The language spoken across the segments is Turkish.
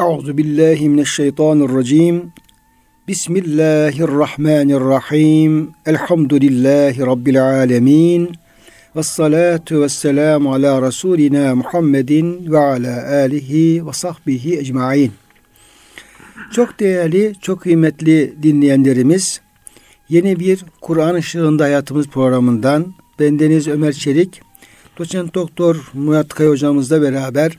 Euzu billahi mineşşeytanirracim. Bismillahirrahmanirrahim. Elhamdülillahi rabbil alamin. Ves salatu ves selamu ala rasulina Muhammedin ve ala alihi ve sahbihi ecmaîn. Çok değerli, çok kıymetli dinleyenlerimiz, yeni bir Kur'an ışığında hayatımız programından bendeniz Ömer Çelik, doçent doktor Murat Kaya hocamızla beraber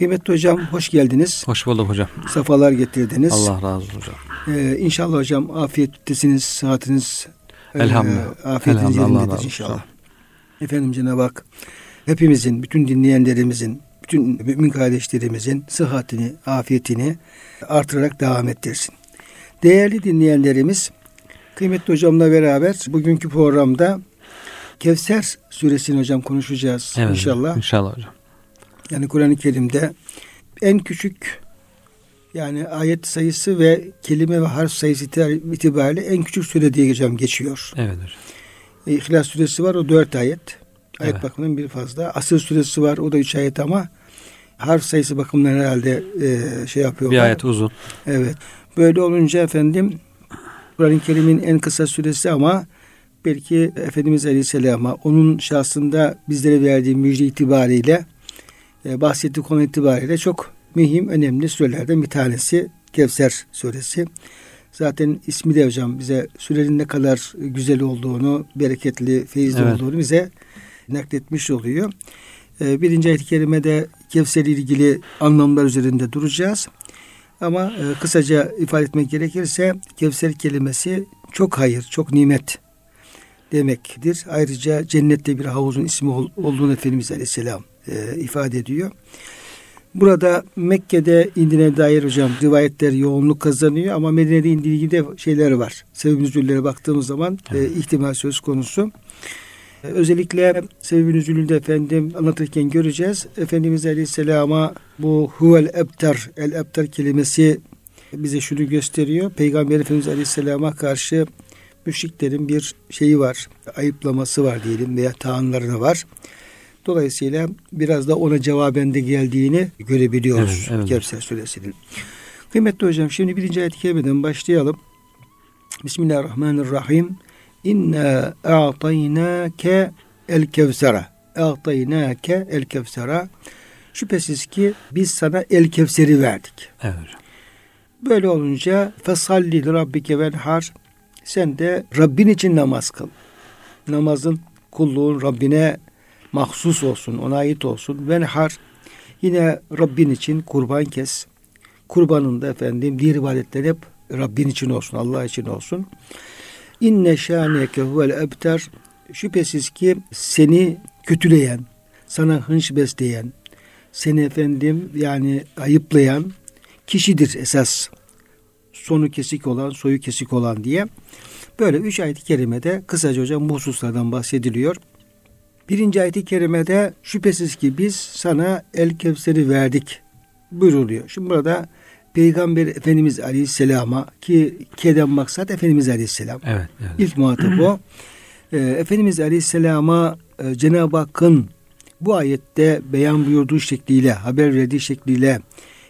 Kıymetli hocam hoş geldiniz. Hoş bulduk hocam. Safalar getirdiniz. Allah razı olsun hocam. Ee, inşallah hocam afiyettesiniz, sıhhatiniz, Elhamdülillah. E, afiyetiniz Elhamdülillah, yerindedir Allah inşallah. razı Efendim Cenab-ı Hak hepimizin, bütün dinleyenlerimizin, bütün mümin kardeşlerimizin sıhhatini, afiyetini artırarak devam ettirsin. Değerli dinleyenlerimiz, kıymetli hocamla beraber bugünkü programda Kevser suresini hocam konuşacağız Evet, inşallah. İnşallah hocam. Yani Kur'an-ı Kerim'de en küçük yani ayet sayısı ve kelime ve harf sayısı itibariyle en küçük sure diye hocam geçiyor. Evet hocam. E, İhlas suresi var o dört ayet. Ayet Evet. bakımından bir fazla. Asır suresi var o da üç ayet ama harf sayısı bakımından herhalde e, şey yapıyorlar. Bir ayet uzun. Evet. Böyle olunca efendim Kur'an-ı Kerim'in en kısa süresi ama belki Efendimiz Aleyhisselam'a onun şahsında bizlere verdiği müjde itibariyle e, bahsettiği konu itibariyle çok mühim, önemli sürelerden bir tanesi Kevser suresi. Zaten ismi de hocam bize sürenin ne kadar güzel olduğunu, bereketli, feyizli Evet. olduğunu bize nakletmiş oluyor. E, birinci ayet-i kerimede Kevser ile ilgili anlamlar üzerinde duracağız. Ama e, kısaca ifade etmek gerekirse Kevser kelimesi çok hayır, çok nimet demektir. Ayrıca cennette bir havuzun ismi ol- olduğunu Efendimiz Aleyhisselam e, ifade ediyor. Burada Mekke'de indiğine dair hocam rivayetler yoğunluk kazanıyor ama Medine'de indiği de şeyler var. Sebep nüzullere baktığımız zaman e, ihtimal söz konusu. E, Özellikle sebebin nüzulünde efendim anlatırken göreceğiz. Efendimiz Aleyhisselam'a bu huvel ebter, el ebter kelimesi bize şunu gösteriyor. Peygamber Efendimiz Aleyhisselam'a karşı müşriklerin bir şeyi var. Ayıplaması var diyelim veya taanları var. Dolayısıyla biraz da ona cevaben de geldiğini görebiliyoruz Evet, evet. Kevser suresinin. Kıymetli hocam şimdi birinci ayet-i kerimeden başlayalım. Bismillahirrahmanirrahim. İnna a'taynake el kevsera. A'taynake el kevsera. Şüphesiz ki biz sana el kevseri verdik. Evet. Böyle olunca fesalli li rabbike venhar. Sen de Rabbin için namaz kıl. Namazın kulluğun Rabbine mahsus olsun, ona ait olsun. Venhar yine Rabbin için kurban kes. Kurbanın da efendim diğer ibadetler hep Rabbin için olsun, Allah için olsun. İnne şâneke huvel ebter. Şüphesiz ki seni kötüleyen, sana hınç besleyen, seni efendim yani ayıplayan kişidir esas sonu kesik olan, soyu kesik olan diye. Böyle üç ayet-i kerimede kısaca hocam bu hususlardan bahsediliyor. Birinci ayet-i kerimede şüphesiz ki biz sana el kevseri verdik buyruluyor. Şimdi burada Peygamber Efendimiz Aleyhisselam'a ki kedem maksat Efendimiz Aleyhisselam. Evet. evet. İlk muhatap o. Ee, Efendimiz Aleyhisselam'a e, Cenab-ı Hakk'ın bu ayette beyan buyurduğu şekliyle, haber verdiği şekliyle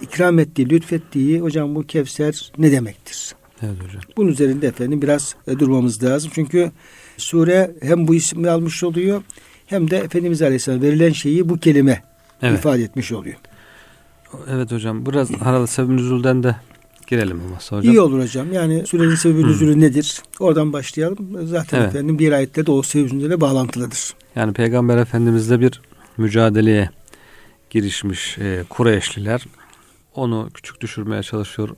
ikram ettiği, lütfettiği hocam bu Kevser ne demektir? Evet hocam. Bunun üzerinde efendim biraz e, durmamız lazım. Çünkü sure hem bu ismi almış oluyor hem de Efendimiz Aleyhisselam verilen şeyi bu kelime Evet. ifade etmiş oluyor. Evet hocam. Biraz haralı sebep nüzulden de girelim olmazsa hocam. İyi olur hocam. Yani surenin sebebi nüzulü nedir? Oradan başlayalım. Zaten Evet. efendim bir ayette de o sebebi nüzule bağlantılıdır. Yani Peygamber Efendimizle bir mücadeleye girişmiş e, Kureyşliler onu küçük düşürmeye çalışıyor.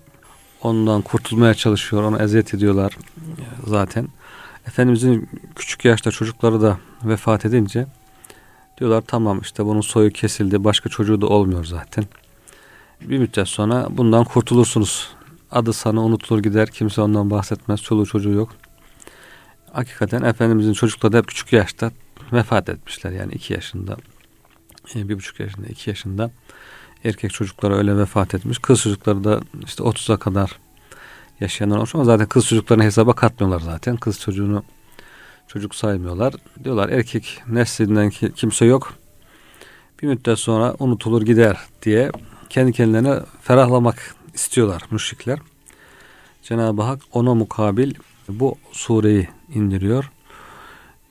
Ondan kurtulmaya çalışıyor. Onu eziyet ediyorlar e, zaten. Efendimizin küçük yaşta çocukları da vefat edince diyorlar tamam işte bunun soyu kesildi. Başka çocuğu da olmuyor zaten. Bir müddet sonra bundan kurtulursunuz. Adı sana unutulur gider. Kimse ondan bahsetmez. Çoluğu çocuğu yok. hakikaten Efendimizin çocukları da hep küçük yaşta vefat etmişler. Yani iki yaşında, e, bir buçuk yaşında, iki yaşında erkek çocukları öyle vefat etmiş. Kız çocukları da işte 30'a kadar yaşayanlar olmuş ama zaten kız çocuklarını hesaba katmıyorlar zaten. Kız çocuğunu çocuk saymıyorlar. Diyorlar erkek neslinden kimse yok. Bir müddet sonra unutulur gider diye kendi kendilerine ferahlamak istiyorlar müşrikler. Cenab-ı Hak ona mukabil bu sureyi indiriyor.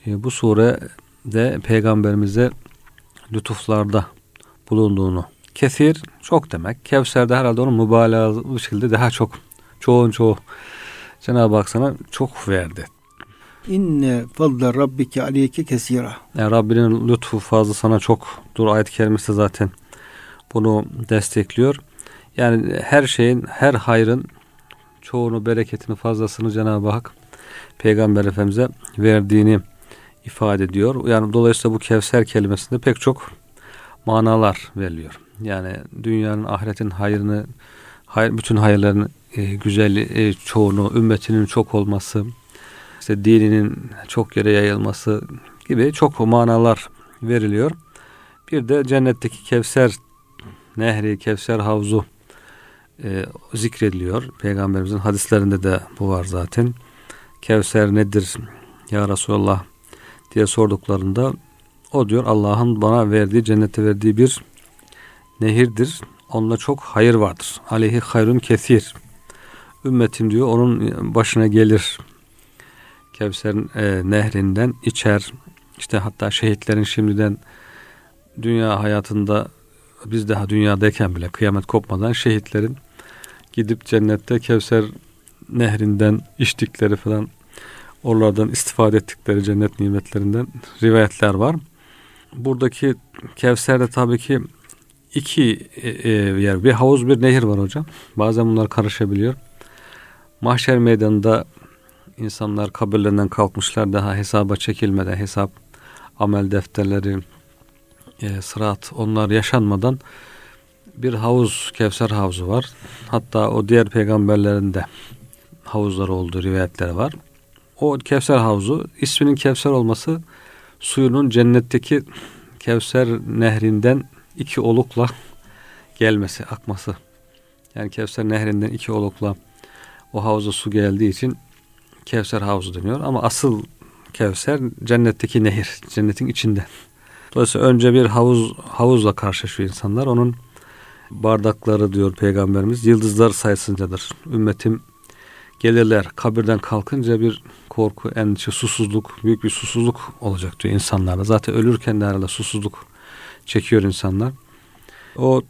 E, bu surede peygamberimize lütuflarda bulunduğunu kesir çok demek. Kevser'de herhalde onun mübalağalı şekilde daha çok çoğun çoğu Cenab-ı Hak sana çok verdi. İnne fadla rabbike aleyke kesira. Yani Rabbinin lütfu fazla sana çok. Dur ayet-i kerimesi zaten bunu destekliyor. Yani her şeyin, her hayrın çoğunu, bereketini, fazlasını Cenab-ı Hak Peygamber Efendimiz'e verdiğini ifade ediyor. Yani dolayısıyla bu Kevser kelimesinde pek çok manalar veriliyor. Yani dünyanın, ahiretin hayrını, hayır, bütün hayırların e, güzel e, çoğunu, ümmetinin çok olması, işte dininin çok yere yayılması gibi çok manalar veriliyor. Bir de cennetteki Kevser nehri, Kevser havuzu e, zikrediliyor. Peygamberimizin hadislerinde de bu var zaten. Kevser nedir ya Resulallah diye sorduklarında o diyor Allah'ın bana verdiği, cennete verdiği bir nehirdir. Onda çok hayır vardır. Aleyhi hayrun kesir. Ümmetim diyor onun başına gelir. Kevser e, nehrinden içer. İşte hatta şehitlerin şimdiden dünya hayatında biz daha dünyadayken bile kıyamet kopmadan şehitlerin gidip cennette Kevser nehrinden içtikleri falan oralardan istifade ettikleri cennet nimetlerinden rivayetler var. Buradaki Kevser'de tabii ki iki e, e, yer bir havuz bir nehir var hocam. Bazen bunlar karışabiliyor. Mahşer meydanında insanlar kabirlerinden kalkmışlar daha hesaba çekilmeden hesap amel defterleri e, sırat onlar yaşanmadan bir havuz Kevser havuzu var. Hatta o diğer peygamberlerin de havuzları olduğu rivayetleri var. O Kevser havuzu isminin Kevser olması suyunun cennetteki Kevser nehrinden iki olukla gelmesi, akması. Yani Kevser nehrinden iki olukla o havuza su geldiği için Kevser havuzu deniyor. Ama asıl Kevser cennetteki nehir, cennetin içinde. Dolayısıyla önce bir havuz havuzla karşılaşıyor insanlar. Onun bardakları diyor Peygamberimiz yıldızlar sayısıncadır. Ümmetim gelirler kabirden kalkınca bir korku, endişe, susuzluk, büyük bir susuzluk olacak diyor insanlarda. Zaten ölürken de herhalde susuzluk çekiyor insanlar. O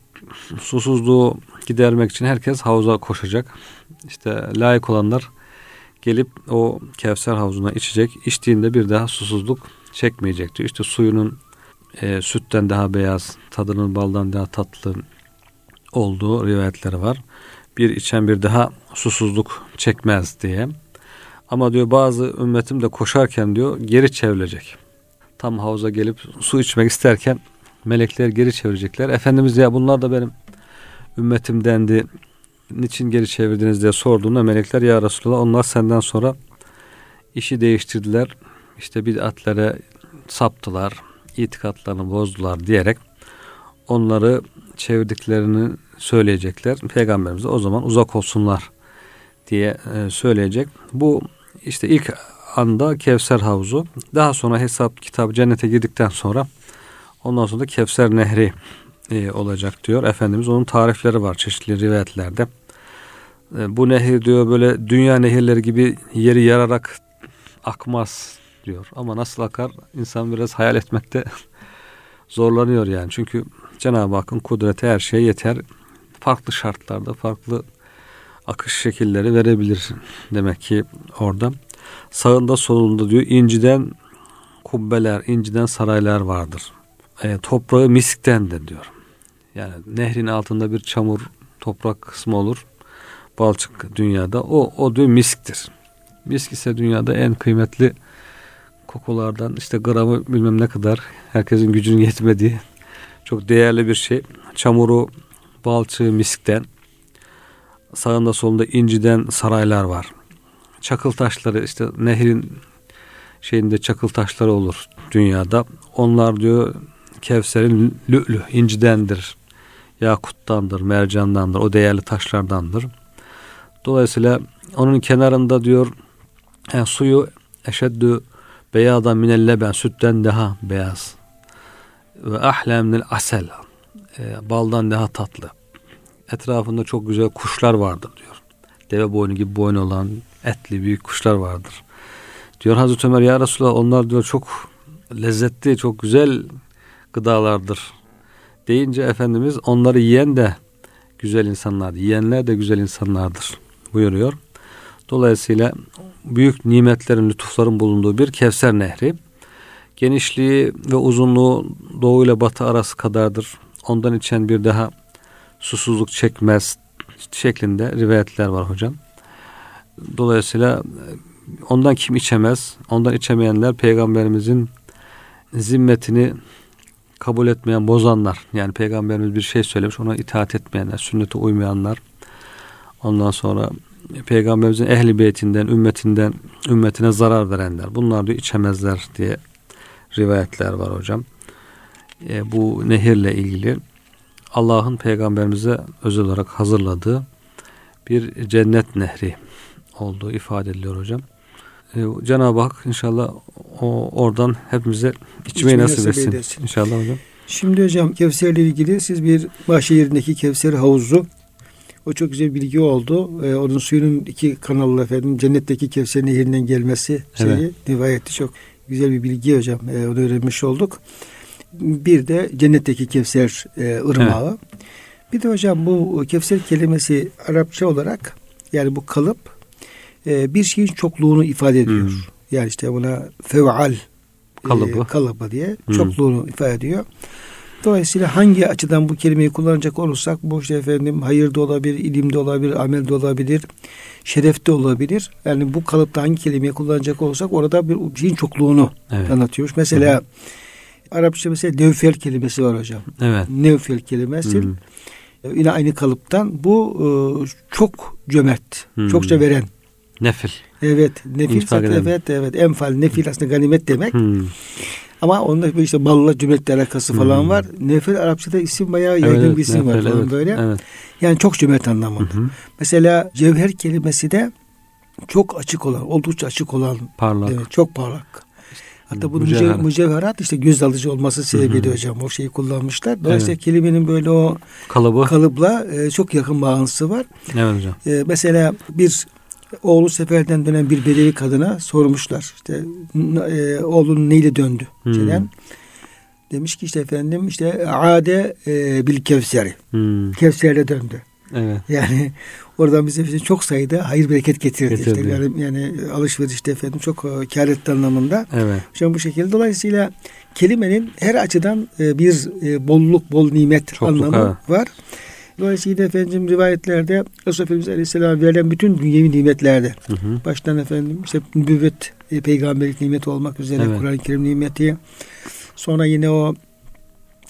susuzluğu gidermek için herkes havuza koşacak. İşte layık olanlar gelip o Kevser havuzuna içecek. İçtiğinde bir daha susuzluk çekmeyecek. İşte suyunun e, sütten daha beyaz, tadının baldan daha tatlı olduğu rivayetleri var. Bir içen bir daha susuzluk çekmez diye. Ama diyor bazı ümmetim de koşarken diyor geri çevrilecek. Tam havuza gelip su içmek isterken melekler geri çevirecekler. Efendimiz ya bunlar da benim ümmetim dendi. Niçin geri çevirdiniz diye sorduğunda melekler ya Resulallah onlar senden sonra işi değiştirdiler. İşte bid'atlere saptılar, itikatlarını bozdular diyerek onları çevirdiklerini söyleyecekler. Peygamberimize o zaman uzak olsunlar diye e, söyleyecek. Bu işte ilk anda Kevser havuzu. Daha sonra hesap kitabı cennete girdikten sonra ondan sonra da Kevser nehri e, olacak diyor. Efendimiz onun tarifleri var çeşitli rivayetlerde. E, bu nehir diyor böyle dünya nehirleri gibi yeri yararak akmaz diyor. Ama nasıl akar insan biraz hayal etmekte zorlanıyor yani. Çünkü Cenab-ı Hakk'ın kudreti her şeye yeter. Farklı şartlarda farklı akış şekilleri verebilir demek ki orada. Sağında solunda diyor inciden kubbeler, inciden saraylar vardır. E, toprağı miskten de diyor. Yani nehrin altında bir çamur toprak kısmı olur. Balçık dünyada. O, o diyor misktir. Misk ise dünyada en kıymetli kokulardan işte gramı bilmem ne kadar herkesin gücünün yetmediği çok değerli bir şey. Çamuru, balçığı miskten sağında solunda inciden saraylar var. Çakıl taşları işte nehrin şeyinde çakıl taşları olur dünyada. Onlar diyor Kevser'in lü'lü incidendir. Yakuttandır, mercandandır, o değerli taşlardandır. Dolayısıyla onun kenarında diyor yani suyu eşeddü beyadan minelle ben sütten daha beyaz ve ahlemnil asel e, baldan daha tatlı. Etrafında çok güzel kuşlar vardır diyor. Deve boynu gibi boynu olan etli büyük kuşlar vardır. Diyor Hazreti Ömer ya Resulallah onlar diyor çok lezzetli, çok güzel gıdalardır. Deyince Efendimiz onları yiyen de güzel insanlar, yiyenler de güzel insanlardır buyuruyor. Dolayısıyla büyük nimetlerin, lütufların bulunduğu bir Kevser Nehri. Genişliği ve uzunluğu doğu ile batı arası kadardır. Ondan içen bir daha susuzluk çekmez şeklinde rivayetler var hocam. Dolayısıyla ondan kim içemez? Ondan içemeyenler peygamberimizin zimmetini kabul etmeyen, bozanlar. Yani peygamberimiz bir şey söylemiş ona itaat etmeyenler, sünnete uymayanlar. Ondan sonra peygamberimizin ehli beytinden, ümmetinden, ümmetine zarar verenler. Bunlar diyor içemezler diye rivayetler var hocam. E, bu nehirle ilgili Allah'ın peygamberimize özel olarak hazırladığı bir cennet nehri olduğu ifade ediliyor hocam. Ee, Cenab-ı Hak inşallah o oradan hepimize içmeyi nasip etsin. etsin. İnşallah hocam. Şimdi hocam Kevser ile ilgili siz bir Bahşehir'indeki Kevser havuzu o çok güzel bilgi oldu. Ee, onun suyunun iki kanallı efendim cennetteki Kevser nehrinden gelmesi şeyi evet. çok güzel bir bilgi hocam. Ee, onu öğrenmiş olduk. Bir de cennetteki Kevser e, ırmağı. Evet. Bir de hocam bu Kevser kelimesi Arapça olarak yani bu kalıp e, bir şeyin çokluğunu ifade ediyor. Hmm. Yani işte buna feval kalıbı, e, kalıbı diye hmm. çokluğunu ifade ediyor. Dolayısıyla hangi açıdan bu kelimeyi kullanacak olursak bu işte efendim hayır da olabilir, ilim de olabilir, amel de olabilir, şeref de olabilir. Yani bu kalıpta hangi kelimeyi kullanacak olursak orada bir şeyin çokluğunu evet. anlatıyoruz. Mesela Hı. Arapça mesela nevfel kelimesi var hocam. Evet. Nevfel kelimesi. Hı. Yine aynı kalıptan bu e, çok cömert, Hı. çokça veren Nefil. Evet. Nefil zaten evet evet. Enfal nefil aslında ganimet demek. Hmm. Ama onda işte balla cömertle alakası falan hmm. var. Nefil Arapçada isim bayağı yaygın evet, bir isim nefil, var falan evet, böyle. Evet. Yani çok cömert anlamında. Hmm. Mesela cevher kelimesi de çok açık olan, oldukça açık olan. Parlak. Demek, çok parlak. Hatta bu mücevher. mücevherat işte göz alıcı olması sebebiyle hocam o şeyi kullanmışlar. Dolayısıyla evet. kelimenin böyle o kalıbı kalıpla e, çok yakın bağlantısı var. Evet hocam. E, mesela bir oğlu seferden dönen bir bedevi kadına sormuşlar. İşte e, oğlun neyle döndü? Hmm. Şeyden. Demiş ki işte efendim işte ade e, bil kevseri. Hmm. Kevserle döndü. Evet. Yani oradan bize çok sayıda hayır bereket getirdi. getirdi. İşte yani, yani alışverişte efendim çok e, kar etti anlamında. Evet. Şu bu şekilde dolayısıyla kelimenin her açıdan e, bir e, bolluk, bol nimet Çokluk, anlamı ha. var. Dolayısıyla efendim rivayetlerde Resulullah Efendimiz Aleyhisselam verilen bütün dünyevi nimetlerde hı hı. baştan efendim işte nübüvvet, e, peygamberlik nimeti olmak üzere evet. Kur'an-ı Kerim nimeti sonra yine o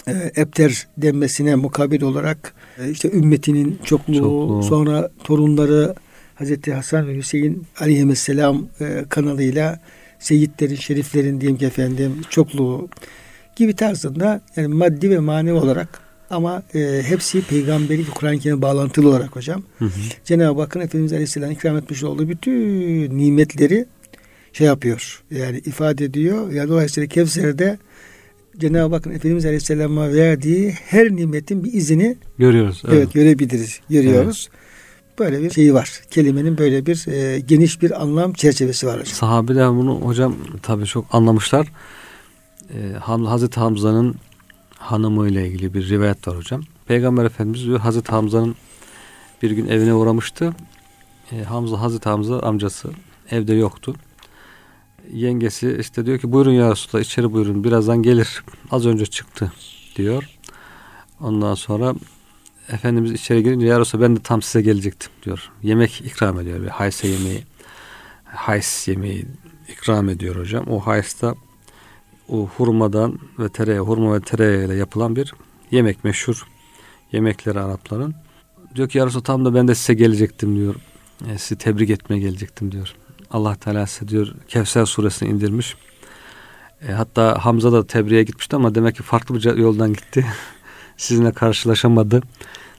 e, ebter denmesine mukabil olarak e, işte ümmetinin çokluğu, çokluğu, sonra torunları Hazreti Hasan ve Hüseyin aleyhisselam e, kanalıyla seyitlerin, şeriflerin diyeyim ki efendim çokluğu gibi tarzında yani maddi ve manevi olarak ama e, hepsi peygamberlik Kur'an-ı Kerim'e bağlantılı olarak hocam. Hı hı. Cenab-ı Hakk'ın Efendimiz Aleyhisselam ikram etmiş olduğu bütün nimetleri şey yapıyor. Yani ifade ediyor. Yani dolayısıyla Kevser'de Cenab-ı Hakk'ın Efendimiz Aleyhisselam'a verdiği her nimetin bir izini görüyoruz. Evet, evet görebiliriz. Görüyoruz. Evet. Böyle bir şeyi var. Kelimenin böyle bir e, geniş bir anlam çerçevesi var hocam. Sahabeler bunu hocam tabii çok anlamışlar. Ee, Hazreti Hamza'nın hanımı ile ilgili bir rivayet var hocam. Peygamber Efendimiz diyor Hazreti Hamza'nın bir gün evine uğramıştı. E, Hamza Hazreti Hamza amcası evde yoktu. Yengesi işte diyor ki buyurun ya Resulallah içeri buyurun birazdan gelir. Az önce çıktı diyor. Ondan sonra Efendimiz içeri girince ya Resulallah ben de tam size gelecektim diyor. Yemek ikram ediyor. Bir hayse yemeği hays yemeği ikram ediyor hocam. O haysta o hurmadan ve tereyağı, hurma ve tereyağı ile yapılan bir yemek meşhur yemekleri Arapların. Diyor ki yarısı tam da ben de size gelecektim diyor. Yani sizi tebrik etmeye gelecektim diyor. Allah Teala size diyor Kevser suresini indirmiş. E, hatta Hamza da tebriğe gitmişti ama demek ki farklı bir yoldan gitti. Sizinle karşılaşamadı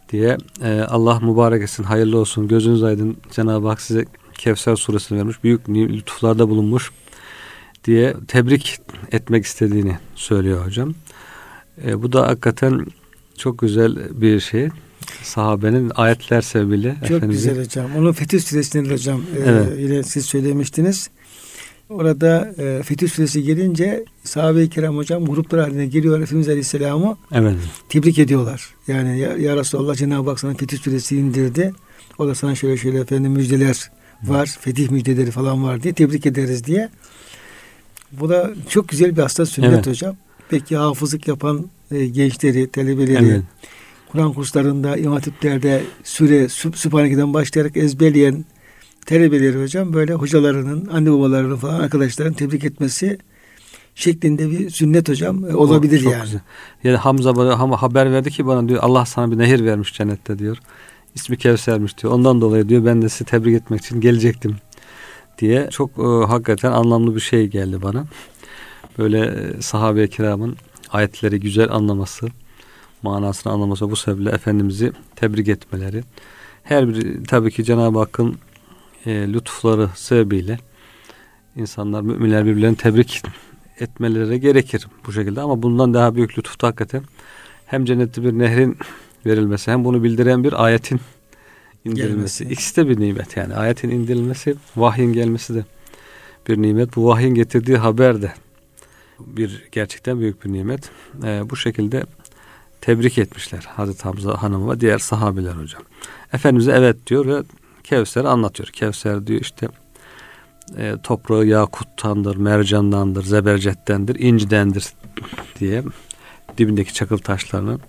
diye e, Allah mübarek etsin, hayırlı olsun, gözünüz aydın. Cenab-ı Hak size Kevser suresini vermiş, büyük lütuflarda bulunmuş diye tebrik etmek istediğini söylüyor hocam. E, bu da hakikaten çok güzel bir şey. Sahabenin ayetler sebebiyle. Çok Efendimiz'e... güzel hocam. Onun Fetih Suresi'nde hocam e, evet. e, yine siz söylemiştiniz. Orada e, Fetih Suresi gelince sahabe-i kiram hocam gruplar haline geliyor Efendimiz Aleyhisselam'ı evet. tebrik ediyorlar. Yani ya, ya Resulallah Cenab-ı Hak sana Fetih Suresi indirdi. O da sana şöyle şöyle efendim müjdeler var. Fetih müjdeleri falan var diye tebrik ederiz diye. Bu da çok güzel bir hasta sünnet evet. hocam. Peki hafızlık yapan e, gençleri, talebeleri, evet. Kur'an kurslarında, imam hatiplerde süre, Sübhaneke'den başlayarak ezberleyen talebeleri hocam böyle hocalarının, anne babalarının falan arkadaşların tebrik etmesi şeklinde bir sünnet hocam e, olabilir o, yani. Güzel. Yani Hamza bana haber verdi ki bana diyor Allah sana bir nehir vermiş cennette diyor. İsmi Kevser'miş diyor. Ondan dolayı diyor ben de sizi tebrik etmek için gelecektim diye çok e, hakikaten anlamlı bir şey geldi bana. Böyle e, sahabe-i kiramın ayetleri güzel anlaması, manasını anlaması bu sebeple Efendimiz'i tebrik etmeleri. Her bir tabii ki Cenab-ı Hakk'ın e, lütufları sebebiyle insanlar, müminler birbirlerini tebrik etmeleri gerekir bu şekilde. Ama bundan daha büyük lütuf da hakikaten hem cennette bir nehrin verilmesi hem bunu bildiren bir ayetin indirilmesi. Gelmesi. İkisi de bir nimet yani. Ayetin indirilmesi, vahyin gelmesi de bir nimet. Bu vahyin getirdiği haber de bir gerçekten büyük bir nimet. Ee, bu şekilde tebrik etmişler Hazreti Hamza Hanım ve diğer sahabeler hocam. Efendimiz'e evet diyor ve Kevser'i anlatıyor. Kevser diyor işte e, toprağı yakuttandır, mercandandır, zebercettendir, incidendir diye dibindeki çakıl taşlarını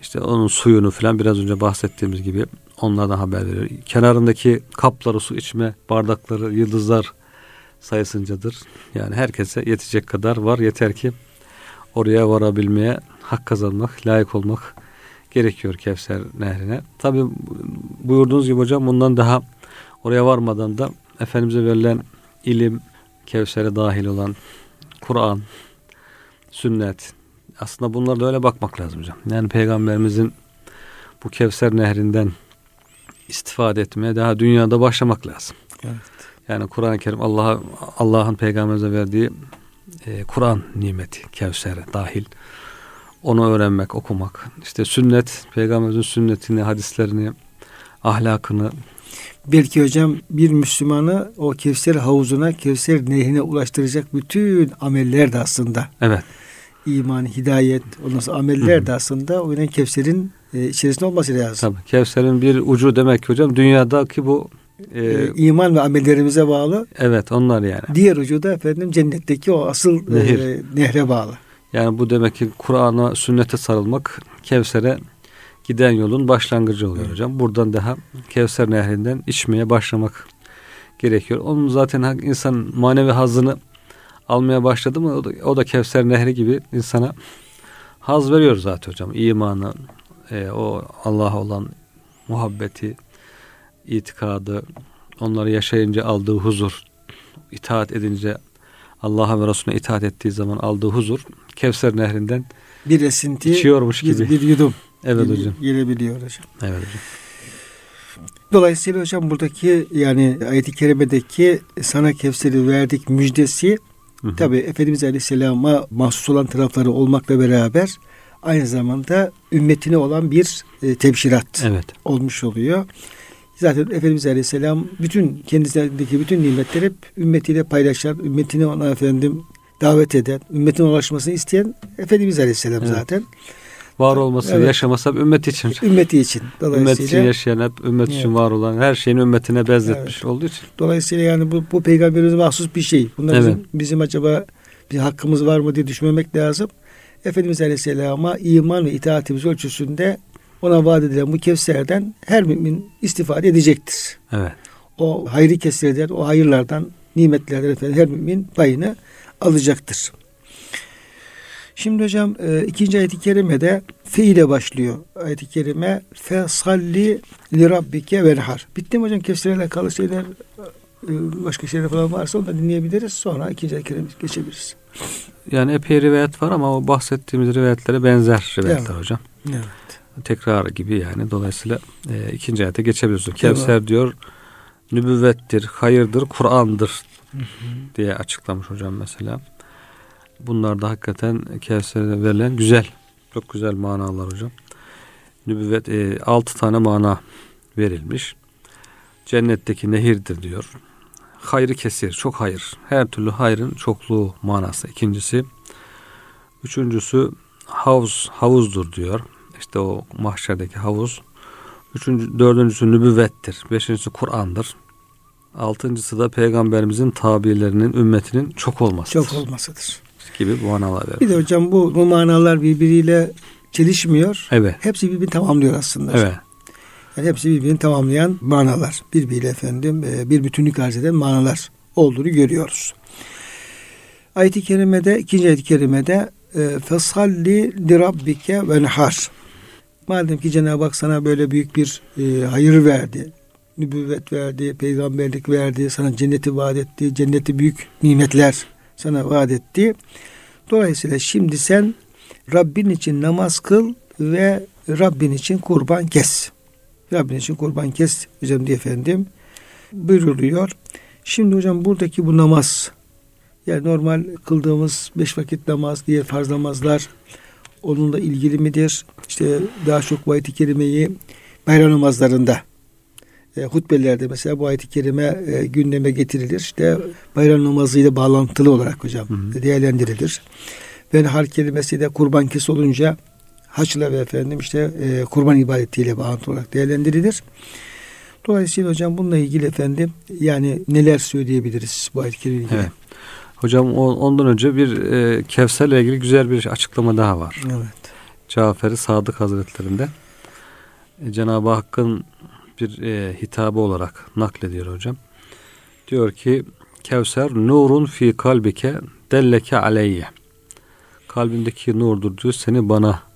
işte onun suyunu falan biraz önce bahsettiğimiz gibi onlardan haber veriyor. Kenarındaki kapları su içme bardakları yıldızlar sayısıncadır. Yani herkese yetecek kadar var. Yeter ki oraya varabilmeye hak kazanmak, layık olmak gerekiyor Kevser nehrine. Tabi buyurduğunuz gibi hocam bundan daha oraya varmadan da Efendimiz'e verilen ilim, Kevser'e dahil olan Kur'an, sünnet. Aslında bunlara da öyle bakmak lazım hocam. Yani Peygamberimizin bu Kevser nehrinden istifade etmeye daha dünyada başlamak lazım. Evet. Yani Kur'an-ı Kerim Allah Allah'ın peygamberimize verdiği e, Kur'an nimeti Kevser'e dahil. Onu öğrenmek, okumak. İşte sünnet, peygamberimizin sünnetini, hadislerini, ahlakını. Belki hocam bir Müslümanı o Kevser havuzuna, Kevser nehrine ulaştıracak bütün ameller de aslında. Evet. İman, hidayet, ondan sonra ameller de aslında o yüzden Kevser'in e, içerisinde olması lazım. Tabii. Kevser'in bir ucu demek ki hocam dünyadaki bu e, e, iman ve amellerimize bağlı. Evet onlar yani. Diğer ucu da efendim cennetteki o asıl Nehir. e, nehre bağlı. Yani bu demek ki Kur'an'a, sünnete sarılmak Kevser'e giden yolun başlangıcı oluyor evet. hocam. Buradan daha Kevser nehrinden içmeye başlamak gerekiyor. Onun zaten insan manevi hazını almaya başladı mı o da, o da Kevser nehri gibi insana haz veriyor zaten hocam. İmanı, e, o Allah'a olan muhabbeti, itikadı, onları yaşayınca aldığı huzur, itaat edince Allah'a ve Resulüne itaat ettiği zaman aldığı huzur Kevser nehrinden bir esinti içiyormuş gibi. Bir, bir yudum. Evet gele, hocam. Gelebiliyor hocam. Evet hocam. Dolayısıyla hocam buradaki yani ayet-i kerimedeki sana Kevser'i verdik müjdesi tabi Efendimiz Aleyhisselam'a mahsus olan tarafları olmakla beraber aynı zamanda ümmetine olan bir e, tebşirat evet. olmuş oluyor. Zaten Efendimiz Aleyhisselam bütün kendisindeki bütün nimetleri hep ümmetiyle paylaşan, ümmetine ona efendim davet eden, ümmetin ulaşmasını isteyen Efendimiz Aleyhisselam evet. zaten. Var olması, evet. yaşaması hep ümmet için. Ümmeti için. Ümmet için yaşayan, hep ümmet evet. için var olan, her şeyin ümmetine bezletmiş evet. olduğu için. Dolayısıyla yani bu, bu peygamberimize mahsus bir şey. Bunda evet. bizim, bizim acaba bir hakkımız var mı diye düşünmemek lazım. Efendimiz Aleyhisselam'a iman ve itaatimiz ölçüsünde ona vaat edilen bu Kevser'den her mümin istifade edecektir. Evet. O hayri kesirden, o hayırlardan, nimetlerden efendim her mümin payını alacaktır. Şimdi hocam e, ikinci ayet-i kerimede fe ile başlıyor. Ayet-i kerime fe salli li rabbike verhar. Bitti mi hocam Kevser'e alakalı şeyler? E, başka şeyler falan varsa onu da dinleyebiliriz. Sonra ikinci ayet geçebiliriz. Yani epey rivayet var ama o bahsettiğimiz rivayetlere benzer rivayetler Evet. hocam. Evet. Tekrar gibi yani. Dolayısıyla e, ikinci ayete geçebiliriz. Kevser diyor nübüvvettir, hayırdır, Kur'an'dır diye açıklamış hocam mesela. Bunlar da hakikaten Kevser'e verilen güzel, çok güzel manalar hocam. Nübüvvet e, altı tane mana verilmiş. Cennetteki nehirdir diyor. Hayrı kesir, çok hayır. Her türlü hayrın çokluğu manası. İkincisi, üçüncüsü havuz, havuzdur diyor. İşte o mahşerdeki havuz. Üçüncü, dördüncüsü nübüvvettir. Beşincisi Kur'an'dır. Altıncısı da peygamberimizin tabilerinin, ümmetinin çok olmasıdır. Çok olmasıdır. Gibi bu manalar verir. Bir de hocam bu, bu manalar birbiriyle çelişmiyor. Evet. Hepsi birbirini tamamlıyor aslında. Evet. Yani hepsi birbirini tamamlayan manalar. Birbiriyle efendim e, bir bütünlük arz eden manalar olduğunu görüyoruz. Ayet-i kerimede, ikinci ayet-i kerimede e, fesalli li rabbike venhar. Madem ki Cenab-ı Hak sana böyle büyük bir e, hayır verdi, nübüvvet verdi, peygamberlik verdi, sana cenneti vaat etti, cenneti büyük nimetler sana vaat etti. Dolayısıyla şimdi sen Rabbin için namaz kıl ve Rabbin için kurban kes. Rabbin için kurban kes hocam diye efendim buyuruluyor. Şimdi hocam buradaki bu namaz yani normal kıldığımız beş vakit namaz, diğer farz namazlar onunla ilgili midir? İşte daha çok bu ayet-i kerimeyi bayram namazlarında e, hutbelerde mesela bu ayet-i kerime e, gündeme getirilir. İşte bayram namazıyla bağlantılı olarak hocam Hı hı. değerlendirilir. Ve har kelimesi de kurban kes olunca haçla ve efendim işte e, kurban ibadetiyle bağlantılı olarak değerlendirilir. Dolayısıyla hocam bununla ilgili efendim yani neler söyleyebiliriz bu kerime ilgili? Evet. Hocam ondan önce bir e, Kevser'le ilgili güzel bir açıklama daha var. Evet. Cafer-i Sadık Hazretlerinde e, Cenab-ı Hakk'ın bir e, hitabı olarak naklediyor hocam. Diyor ki Kevser nurun fi kalbike delleke aleyye. Kalbindeki nurdur diyor seni bana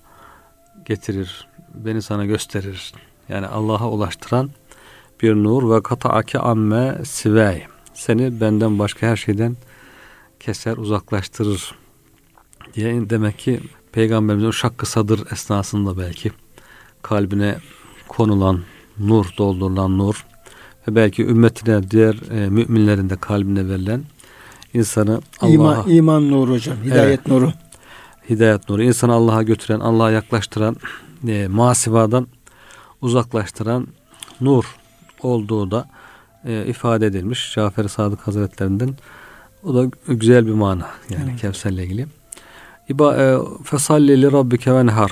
getirir. Beni sana gösterir. Yani Allah'a ulaştıran bir nur ve kataake amme sivey. Seni benden başka her şeyden keser uzaklaştırır diye demek ki Peygamberimizin şakkı sadır esnasında belki kalbine konulan nur, doldurulan nur ve belki ümmetine, diğer e, müminlerin de kalbine verilen insanı Allah'a İman, iman nuru hocam. Hidayet nuru. Hidayet nuru, insanı Allah'a götüren, Allah'a yaklaştıran, e, masivadan uzaklaştıran nur olduğu da e, ifade edilmiş Cafer-i Sadık Hazretlerinden. O da güzel bir mana yani Evet. Kevser'le ilgili. İba, e, fesalli li rabbike venhar.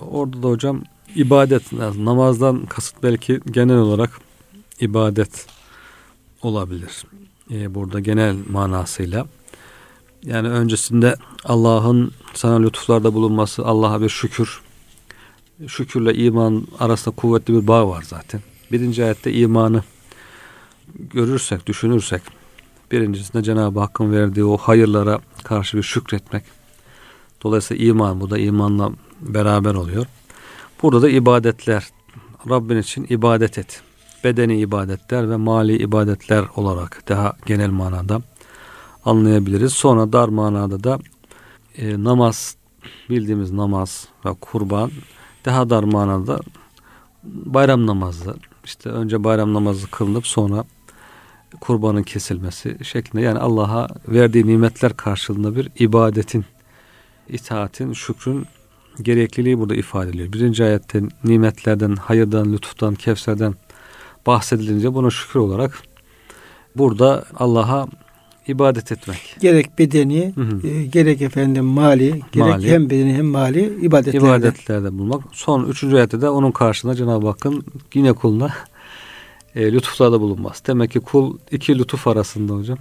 Orada da hocam ibadet, namazdan kasıt belki genel olarak ibadet olabilir. E, burada genel manasıyla. Yani öncesinde Allah'ın sana lütuflarda bulunması, Allah'a bir şükür. Şükürle iman arasında kuvvetli bir bağ var zaten. Birinci ayette imanı görürsek, düşünürsek, birincisinde Cenab-ı Hakk'ın verdiği o hayırlara karşı bir şükretmek. Dolayısıyla iman, bu da imanla beraber oluyor. Burada da ibadetler, Rabbin için ibadet et. Bedeni ibadetler ve mali ibadetler olarak daha genel manada anlayabiliriz. Sonra dar manada da e, namaz, bildiğimiz namaz ve kurban daha dar manada bayram namazı. İşte önce bayram namazı kılınıp sonra kurbanın kesilmesi şeklinde yani Allah'a verdiği nimetler karşılığında bir ibadetin, itaatin, şükrün gerekliliği burada ifade ediliyor. Birinci ayette nimetlerden, hayırdan, lütuftan, kevserden bahsedilince buna şükür olarak burada Allah'a ibadet etmek. Gerek bedeni, Hı hı. e, gerek efendim mali, gerek Mali. hem bedeni hem mali ibadetlerde. ibadetlerde bulunmak. Son üçüncü ayette de onun karşısında Cenab-ı Hakk'ın yine kuluna e, lütuflarda bulunması. Demek ki kul iki lütuf arasında hocam.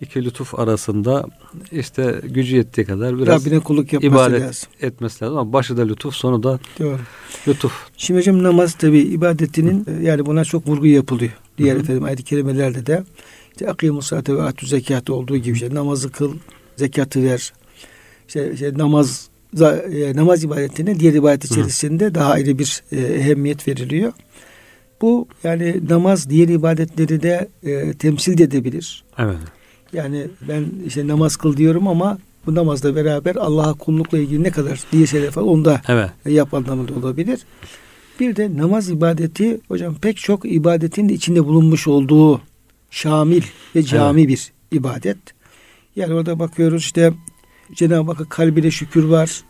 İki lütuf arasında işte gücü yettiği kadar biraz Rabbine kulluk yapması ibadet lazım. etmesi lazım ama başı da lütuf sonu da Doğru. lütuf. Şimdi hocam namaz tabi ibadetinin e, yani buna çok vurgu yapılıyor. Diğer hı. efendim ayet-i kerimelerde de işte akimus salate ve atü zekatı olduğu gibi işte namazı kıl, zekatı ver. İşte, işte namaz e, namaz ibadetine diğer ibadet içerisinde daha ayrı bir e, ehemmiyet veriliyor. Bu yani namaz diğer ibadetleri de e, temsil edebilir. Evet. Yani ben işte namaz kıl diyorum ama bu namazla beraber Allah'a kullukla ilgili ne kadar diye şeyler falan onu da Evet. yap anlamında olabilir. Bir de namaz ibadeti hocam pek çok ibadetin de içinde bulunmuş olduğu şamil ve cami bir ibadet. Yani orada bakıyoruz işte Cenab-ı Hakk'a kalbine şükür var,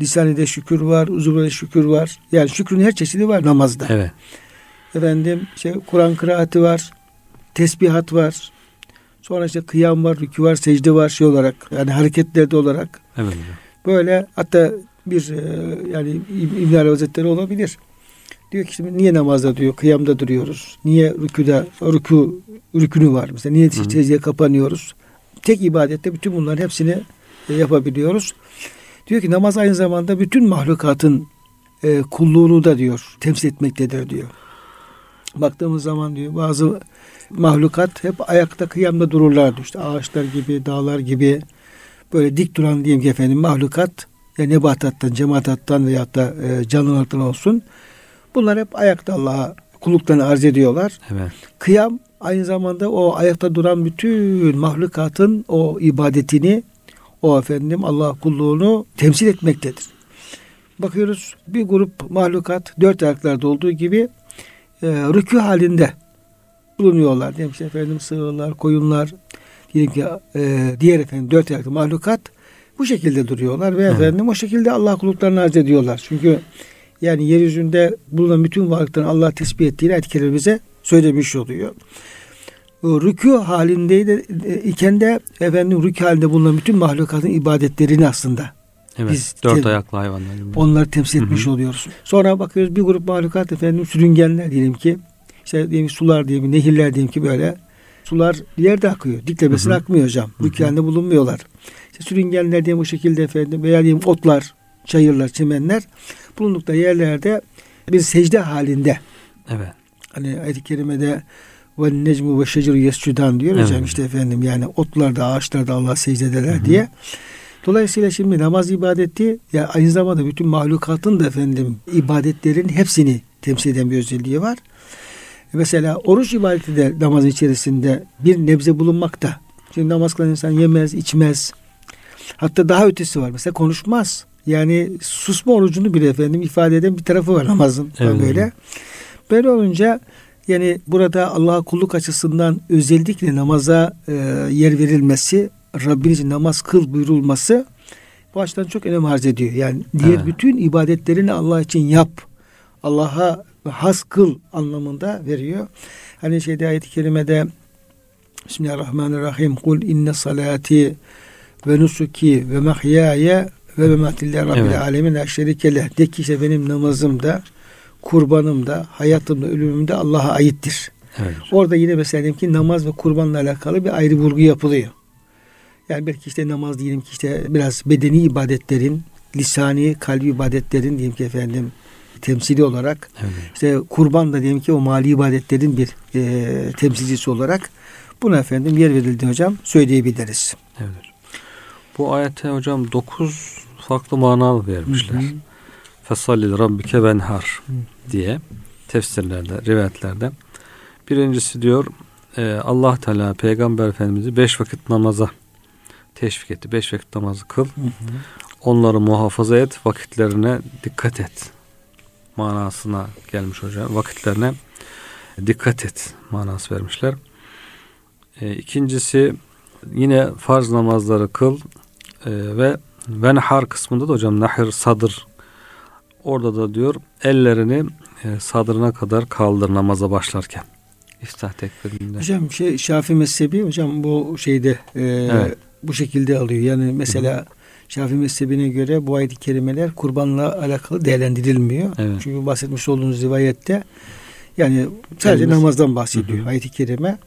lisanede şükür var, uzuvda şükür var. Yani şükrün her çeşidi var namazda. Evet. Efendim işte Kur'an kıraati var, tesbihat var. Sonra işte kıyam var, rükû var, secde var şey olarak yani hareketlerde olarak Evet böyle hatta bir e, yani İb- İbn Arabi Hazretleri olabilir. Diyor ki şimdi niye namazda diyor kıyamda duruyoruz? Niye rüküde rükû rükünü var mesela? Niye secdeye kapanıyoruz? Tek ibadette bütün bunların hepsini e, yapabiliyoruz. Diyor ki namaz aynı zamanda bütün mahlukatın e, kulluğunu da diyor temsil etmektedir diyor. Baktığımız zaman diyor bazı mahlukat hep ayakta kıyamda dururlardı. İşte ağaçlar gibi, dağlar gibi böyle dik duran diyeyim ki efendim mahlukat ya nebatattan, cemaattan veyahut da e, canlılardan olsun. Bunlar hep ayakta Allah'a kulluklarını arz ediyorlar. Evet. Kıyam aynı zamanda o ayakta duran bütün mahlukatın o ibadetini, o efendim Allah kulluğunu temsil etmektedir. Bakıyoruz bir grup mahlukat dört ayaklarda olduğu gibi e, rükû halinde bulunuyorlar. Diyelim ki efendim sığırlar, koyunlar, diyelim ki e, diğer efendim dört ayaklı mahlukat bu şekilde duruyorlar ve Evet. efendim o şekilde Allah kulluklarını arz ediyorlar. Çünkü yani yeryüzünde bulunan bütün varlıkların Allah tesbih ettiğini kerime bize söylemiş oluyor. O rükû halindeydi e, iken de efendim rükû halinde bulunan bütün mahlukatın ibadetlerini aslında Evet. Biz- Dört ayaklı hayvanlar gibi. onları temsil etmiş hı. oluyoruz. Sonra bakıyoruz bir grup mahlukat efendim sürüngenler diyelim ki işte diyelim sular diyelim nehirler diyelim ki böyle sular yerde akıyor. Diklemesine Hı hı. akmıyor hocam. Halinde bulunmuyorlar. İşte sürüngenler diyelim bu şekilde efendim veya diyelim otlar, çayırlar, çimenler bulundukları yerlerde bir secde halinde Evet. hani ayet-i kerimede ve necmu ve şeceru yescudan diyor hocam Evet. işte efendim yani otlarda ağaçlarda Allah secdedeler diye. Dolayısıyla şimdi namaz ibadeti ya aynı zamanda bütün mahlukatın da efendim ibadetlerin hepsini temsil eden bir özelliği var. Mesela oruç ibadeti de namazın içerisinde bir nebze bulunmakta. Şimdi namaz kılan insan yemez, içmez. Hatta daha ötesi var. Mesela konuşmaz. Yani susma orucunu bile efendim ifade eden bir tarafı var namazın. Evet. Böyle. Böyle olunca yani burada Allah'a kulluk açısından özellikle namaza e, yer verilmesi, Rabbin için namaz kıl buyurulması bu açıdan çok önem arz ediyor. Yani diğer Evet. bütün ibadetlerini Allah için yap. Allah'a has kıl anlamında veriyor. Hani şeyde ayet-i kerimede Bismillahirrahmanirrahim. Kul inne salati ve nusuki ve mahyaya ve mematillahi rabbil Evet. alemin la şerike leh. De ki işte benim namazım da kurbanım da hayatım da ölümüm de Allah'a aittir. Evet. Orada yine mesela diyelim ki namaz ve kurbanla alakalı bir ayrı vurgu yapılıyor. Yani belki işte namaz diyelim ki işte biraz bedeni ibadetlerin, lisani, kalbi ibadetlerin diyelim ki efendim temsili olarak Evet. işte kurban da diyelim ki o mali ibadetlerin bir e, temsilcisi olarak buna efendim yer verildi hocam söyleyebiliriz. Evet. Bu ayete hocam dokuz farklı mana vermişler. Hı hı. Fesalli rabbike benhar diye tefsirlerde, rivayetlerde. Birincisi diyor e, Allah Teala Peygamber Efendimiz'i beş vakit namaza teşvik etti. Beş vakit namazı kıl. Hı hı. Onları muhafaza et, vakitlerine dikkat et. Manasına gelmiş hocam. Vakitlerine dikkat et manası vermişler. E, ikincisi yine farz namazları kıl e, ve venhar kısmında da hocam nahir sadır orada da diyor ellerini e, sadrına kadar kaldır namaza başlarken. İftah tekbirinde. Hocam şey Şafii mezhebi hocam bu şeyde e, Evet. bu şekilde alıyor. Yani mesela Şafii mezhebine göre bu ayet-i kerimeler kurbanla alakalı değerlendirilmiyor. Evet. Çünkü bahsetmiş olduğunuz rivayette yani sadece Elimiz- namazdan bahsediyor ayet-i kerime.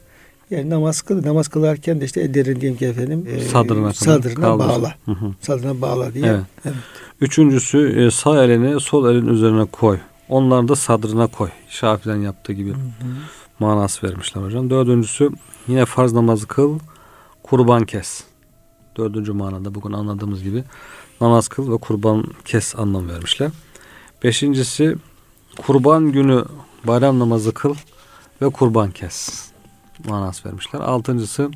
Yani namaz kıl, namaz kılarken de işte ellerini diyelim ki efendim e, Sadrına kadar sadrına kaldır. bağla. Hı hı. Sadrına bağla diye. Evet. Evet. Üçüncüsü e, sağ elini sol elin üzerine koy. Onları da sadrına koy. Şafi'den yaptığı gibi Hı hı. manası vermişler hocam. Dördüncüsü yine farz namazı kıl, kurban kes. Dördüncü manada bugün anladığımız gibi namaz kıl ve kurban kes anlam vermişler. Beşincisi kurban günü bayram namazı kıl ve kurban kes manası vermişler. Altıncısı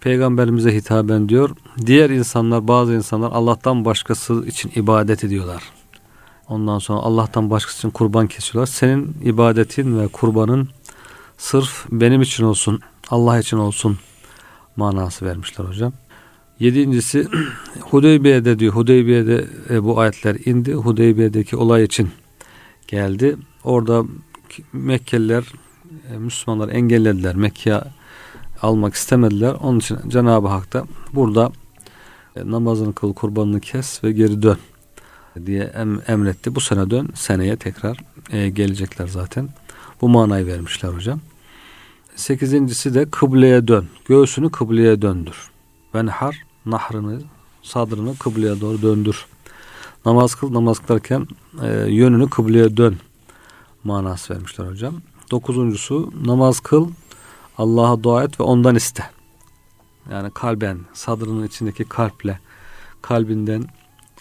peygamberimize hitaben diyor. Diğer insanlar bazı insanlar Allah'tan başkası için ibadet ediyorlar. Ondan sonra Allah'tan başkası için kurban kesiyorlar. Senin ibadetin ve kurbanın sırf benim için olsun, Allah için olsun manası vermişler hocam. Yedincisi Hudeybiye'de diyor. Hudeybiye'de e, bu ayetler indi. Hudeybiye'deki olay için geldi. Orada Mekkeliler e, Müslümanlar engellediler. Mekke'ye almak istemediler. Onun için Cenab-ı Hak da burada e, namazını kıl, kurbanını kes ve geri dön diye em, emretti. Bu sene dön, seneye tekrar e, gelecekler zaten. Bu manayı vermişler hocam. Sekizincisi de kıbleye dön. Göğsünü kıbleye döndür. Venhar nahrını, sadrını kıbleye doğru döndür. Namaz kıl, namaz kılarken e, yönünü kıbleye dön manası vermişler hocam. Dokuzuncusu namaz kıl, Allah'a dua et ve ondan iste. Yani kalben, sadrının içindeki kalple, kalbinden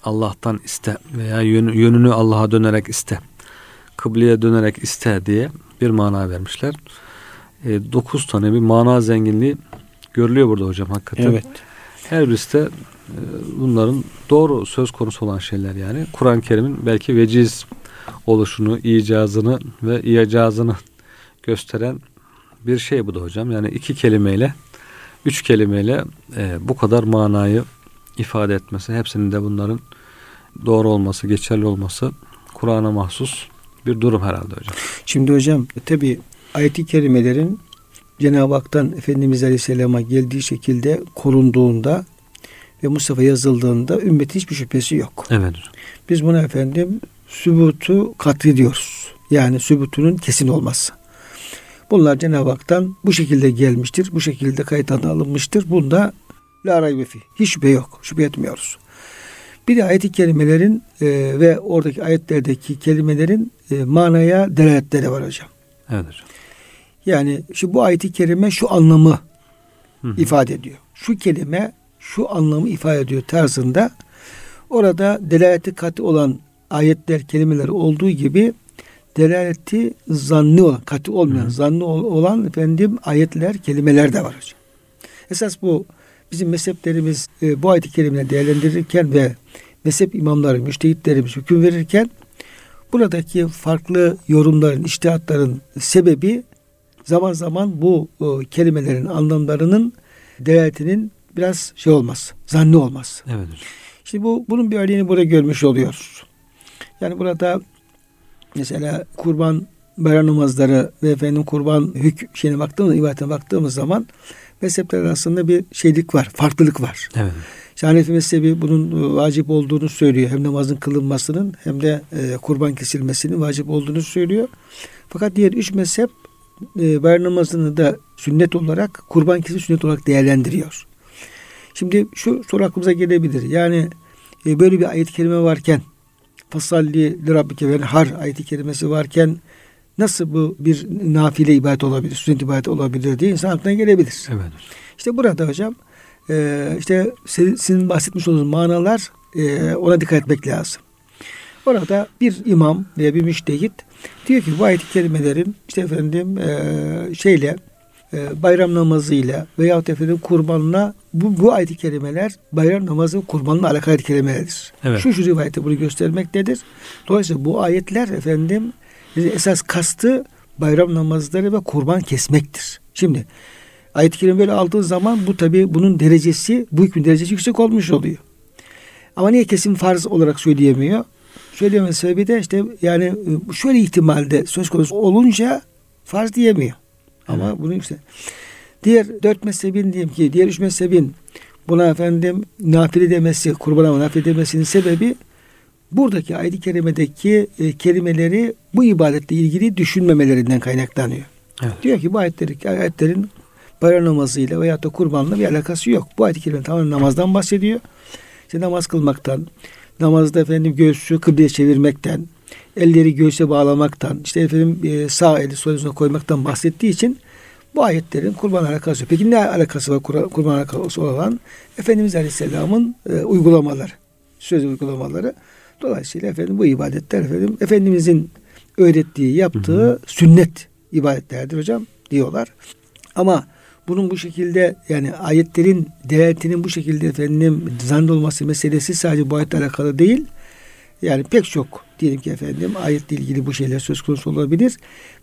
Allah'tan iste veya yönünü Allah'a dönerek iste. Kıbleye dönerek iste diye bir mana vermişler. E, dokuz tane bir mana zenginliği görülüyor burada hocam hakikaten. Evet. Her birisi de e, bunların doğru söz konusu olan şeyler yani. Kur'an-ı Kerim'in belki veciz oluşunu, icazını ve icazını gösteren bir şey bu da hocam. Yani iki kelimeyle, üç kelimeyle e, bu kadar manayı ifade etmesi, hepsinin de bunların doğru olması, geçerli olması Kur'an'a mahsus bir durum herhalde hocam. Şimdi hocam tabi ayet-i kerimelerin Cenab-ı Hak'tan Efendimiz Aleyhisselam'a geldiği şekilde korunduğunda ve Mustafa yazıldığında ümmet hiçbir şüphesi yok. Evet. Biz buna efendim sübutu katli diyoruz. Yani sübutunun kesin olması. Bunlar Cenab-ı Hak'tan bu şekilde gelmiştir. Bu şekilde kayıt alınmıştır. Bunda la raybe fi. Hiç şüphe yok. Şüphe etmiyoruz. Bir de ayet-i kerimelerin e, ve oradaki ayetlerdeki kelimelerin e, manaya delaletleri var hocam. Evet hocam. Yani şu bu ayet-i kerime şu anlamı hı hı. ifade ediyor. Şu kelime şu anlamı ifade ediyor tarzında orada delaleti katı olan ayetler, kelimeler olduğu gibi delaleti zanni olan, katı olmayan, hı. zanni olan efendim ayetler, kelimeler de var hocam. Esas bu bizim mezheplerimiz e, bu ayet-i değerlendirirken ve mezhep imamları, müştehitlerimiz hüküm verirken buradaki farklı yorumların, iştihatların sebebi zaman zaman bu o, kelimelerin anlamlarının delaletinin biraz şey olmaz, zanni olmaz. Evet. Şimdi bu bunun bir örneğini burada görmüş oluyoruz. Yani burada mesela kurban bayram namazları ve efendim kurban hük şeyine baktığımız ibadete baktığımız zaman mezhepler arasında bir şeylik var, farklılık var. Evet. İşte Hanefi mezhebi bunun vacip olduğunu söylüyor. Hem namazın kılınmasının hem de e, kurban kesilmesinin vacip olduğunu söylüyor. Fakat diğer üç mezhep e, bayram namazını da sünnet olarak kurban kesim sünnet olarak değerlendiriyor. Şimdi şu soru aklımıza gelebilir. Yani e, böyle bir ayet-i kerime varken fasalli li rabbike ve har ayet-i kerimesi varken nasıl bu bir nafile ibadet olabilir, sünnet ibadet olabilir diye insan aklına gelebilir. Evet. İşte burada hocam e, işte sizin bahsetmiş olduğunuz manalar e, ona dikkat etmek lazım. Orada bir imam veya bir müştehit diyor ki bu ayet-i kerimelerin işte efendim e, şeyle e, bayram namazıyla veyahut efendim kurbanla bu, bu ayet-i kerimeler bayram namazı kurbanla alakalı ayet-i kerimelerdir. Evet. Şu şu rivayette bunu göstermektedir. Dolayısıyla bu ayetler efendim esas kastı bayram namazları ve kurban kesmektir. Şimdi ayet-i kerime böyle aldığı zaman bu tabi bunun derecesi bu hükmün derecesi yüksek olmuş oluyor. Ama niye kesin farz olarak söyleyemiyor? Söyleyememe sebebi de işte yani e, şöyle ihtimalde söz konusu olunca farz diyemiyor. Ama evet. bunu işte diğer dört mezhebin diyeyim ki diğer üç mezhebin buna efendim nafile demesi, kurbana nafile demesinin sebebi buradaki ayet-i kerimedeki e, kelimeleri bu ibadetle ilgili düşünmemelerinden kaynaklanıyor. Evet. Diyor ki bu ayetleri, ayetlerin bayram namazıyla veya da kurbanla bir alakası yok. Bu ayet-i kerime tamamen namazdan bahsediyor. İşte namaz kılmaktan, namazda efendim göğsü kıbleye çevirmekten, elleri göğse bağlamaktan, işte efendim e, sağ eli sol üzerine koymaktan bahsettiği için bu ayetlerin kurban alakası yok. Peki ne alakası var kurban alakası olan? Efendimiz Aleyhisselam'ın e, uygulamaları, söz uygulamaları. Dolayısıyla efendim bu ibadetler efendim Efendimizin öğrettiği, yaptığı hı hı. sünnet ibadetlerdir hocam diyorlar. Ama bunun bu şekilde yani ayetlerin deletinin bu şekilde efendim zand olması meselesi sadece bu ayetle alakalı değil. Yani pek çok diyelim ki efendim ayetle ilgili bu şeyler söz konusu olabilir.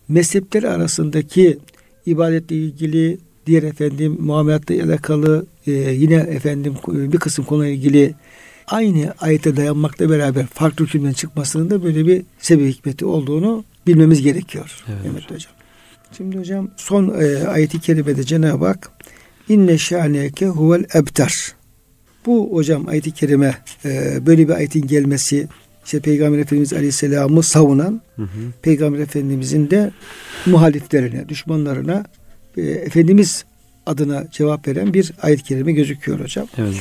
Mezhepler arasındaki ibadetle ilgili diğer efendim muamelatla alakalı e, yine efendim bir kısım konuyla ilgili aynı ayete dayanmakla beraber farklı hükümden çıkmasının da böyle bir sebep hikmeti olduğunu bilmemiz gerekiyor. Evet, evet hocam. Şimdi hocam son e, ayeti kerimede Cenab-ı Hak inne şaneke huvel ebtar. Bu hocam ayeti kerime e, böyle bir ayetin gelmesi işte Peygamber Efendimiz Aleyhisselam'ı savunan hı hı. Peygamber Efendimizin de muhaliflerine, düşmanlarına e, Efendimiz adına cevap veren bir ayet-i kerime gözüküyor hocam. Evet.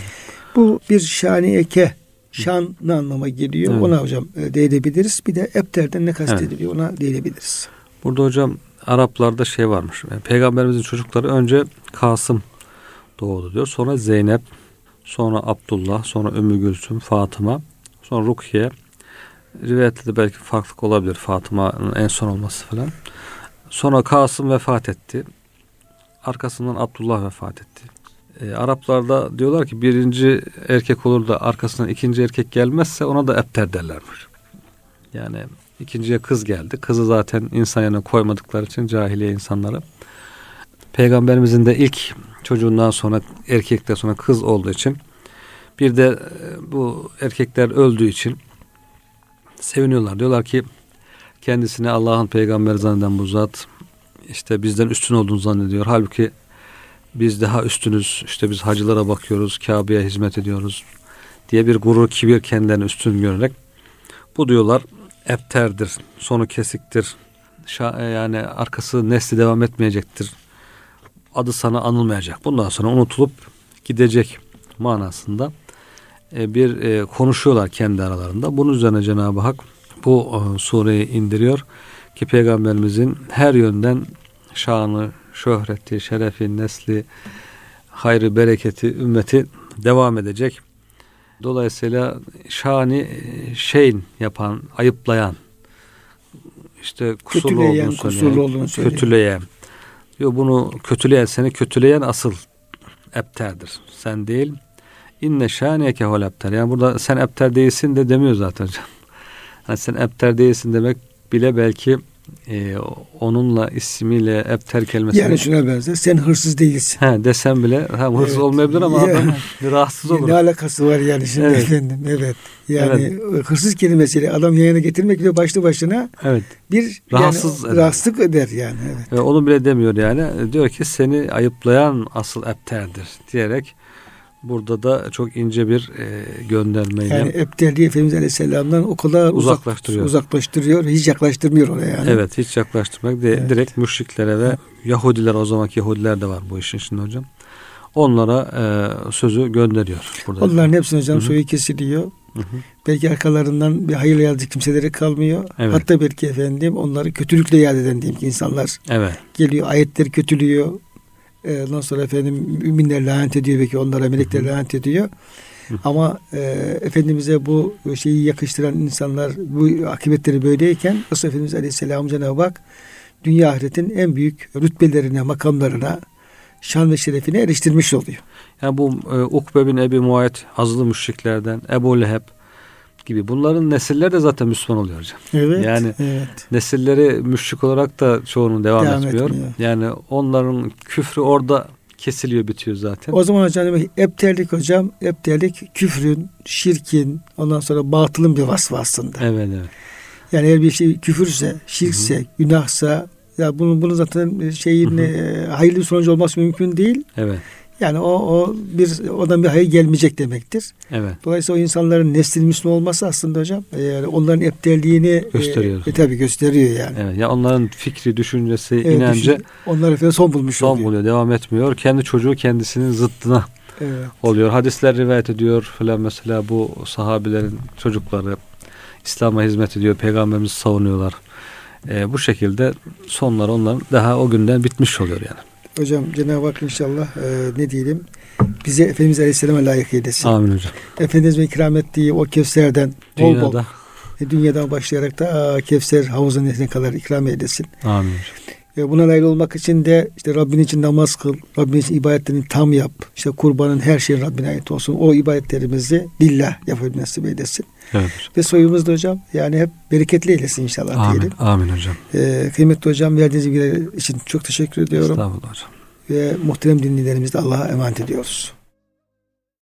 Bu bir şani eke şan ne anlama geliyor? Evet. Ona hocam e, değinebiliriz. Bir de epterden ne kastediliyor? Evet. Ona değinebiliriz. Burada hocam Araplarda şey varmış. Yani Peygamberimizin çocukları önce Kasım doğdu diyor. Sonra Zeynep, sonra Abdullah, sonra Ümmü Gülsüm, Fatıma, sonra Rukiye. Rivayette de belki farklılık olabilir Fatıma'nın en son olması falan. Sonra Kasım vefat etti. Arkasından Abdullah vefat etti. E, Araplarda diyorlar ki birinci erkek olur da arkasından ikinci erkek gelmezse ona da epter derlermiş. Yani ikinciye kız geldi. Kızı zaten insan yerine koymadıkları için cahiliye insanları. Peygamberimizin de ilk çocuğundan sonra erkekten sonra kız olduğu için bir de e, bu erkekler öldüğü için seviniyorlar. Diyorlar ki kendisine Allah'ın peygamberi zanneden bu zat işte bizden üstün olduğunu zannediyor. Halbuki biz daha üstünüz. İşte biz hacılara bakıyoruz, Kabe'ye hizmet ediyoruz diye bir gurur, kibir kendilerini üstün görerek bu diyorlar epterdir, sonu kesiktir. E, yani arkası nesli devam etmeyecektir. Adı sana anılmayacak. Bundan sonra unutulup gidecek manasında bir e, konuşuyorlar kendi aralarında. Bunun üzerine Cenab-ı Hak bu sureyi indiriyor ki peygamberimizin her yönden şanı, şöhreti, şerefi, nesli, hayrı, bereketi, ümmeti devam edecek. Dolayısıyla şani şeyin yapan, ayıplayan, işte kusurlu kötüleyen, olduğunu söyleyen, kusurlu olduğunu söyleyen. kötüleyen. Diyor bunu kötüleyen, seni kötüleyen asıl epterdir. Sen değil. İnne şaniyeke hol epter. Yani burada sen epter değilsin de demiyor zaten. Yani sen epter değilsin demek bile belki e, onunla ismiyle ebter kelimesi. Yani şuna benzer. Sen hırsız değilsin. He, desem bile ha, hırsız evet. olmayabilir ama adam rahatsız olur. Ne alakası var yani şimdi evet. efendim. Evet. Yani evet. hırsız kelimesiyle adam yayına getirmek bile başlı başına evet. bir Rahatsız yani, rahatsızlık eder yani. Evet. E, onu bile demiyor yani. Diyor ki seni ayıplayan asıl ebterdir diyerek Burada da çok ince bir e, göndermeyle. Yani Ebdeli Efendimiz Aleyhisselam'dan o kadar uzaklaştırıyor. uzaklaştırıyor. Hiç yaklaştırmıyor oraya yani. Evet hiç yaklaştırmak. De, evet. Direkt müşriklere ve. Yahudiler o zamanki Yahudiler de var bu işin içinde hocam. Onlara e, sözü gönderiyor. Burada. Onların hepsinin hocam Hı-hı. soyu kesiliyor. Hı-hı. Belki arkalarından bir hayırlı yazdığı kimseleri kalmıyor. Evet. Hatta belki efendim onları kötülükle yad eden diyeyim ki insanlar evet. geliyor ayetleri kötülüyor e, ondan sonra efendim müminler lanet ediyor belki onlara melekler lanet ediyor. Ama e, Efendimiz'e bu şeyi yakıştıran insanlar bu akıbetleri böyleyken Resul Efendimiz Aleyhisselam Cenab-ı Hak dünya ahiretin en büyük rütbelerine, makamlarına, şan ve şerefine eriştirmiş oluyor. Yani bu e, Ukbe bin Ebi Muayet azılı müşriklerden Ebu Leheb gibi. Bunların nesilleri de zaten Müslüman oluyor hocam. Evet. Yani evet. nesilleri müşrik olarak da çoğunun devam, devam etmiyor. etmiyor. Yani onların küfrü orada kesiliyor bitiyor zaten. O zaman hocam epterlik hocam epterlik küfrün, şirkin ondan sonra batılın bir vasfı aslında. Evet evet. Yani eğer bir şey küfürse, şirkse, Hı-hı. günahsa ya bunun bunun zaten şeyin e, hayırlı sonucu olması mümkün değil. Evet. Yani o, o bir odan bir hayır gelmeyecek demektir. Evet. Dolayısıyla o insanların neslin Müslüman olması aslında hocam e, yani onların eptelliğini gösteriyor. E, e, tabii gösteriyor yani. Evet. Ya onların fikri, düşüncesi, evet, inancı düşün, onlar efendim son bulmuş son oluyor. buluyor, devam etmiyor. Kendi çocuğu kendisinin zıttına evet. oluyor. Hadisler rivayet ediyor falan mesela bu sahabilerin çocukları İslam'a hizmet ediyor, peygamberimizi savunuyorlar. E, bu şekilde sonlar onların daha o günden bitmiş oluyor yani. Hocam Cenab-ı Hak inşallah e, ne diyelim bize Efendimiz Aleyhisselam'a layık eylesin. Amin hocam. Efendimiz'in ikram ettiği o kevserden bol bol E, dünyadan başlayarak da aa, Kevser havuzun nehrine kadar ikram eylesin. Amin. E, buna nail olmak için de işte Rabbin için namaz kıl, Rabbin için ibadetlerini tam yap. İşte kurbanın her şeyin Rabbine ait olsun. O ibadetlerimizi lillah yapabilmesi nasip eylesin. Evet. Ve soyumuz da hocam yani hep bereketli eylesin inşallah Amin. diyelim. Amin hocam. E, kıymetli hocam verdiğiniz bilgiler için çok teşekkür ediyorum. Estağfurullah hocam. Ve muhterem dinleyicilerimizi Allah'a emanet ediyoruz.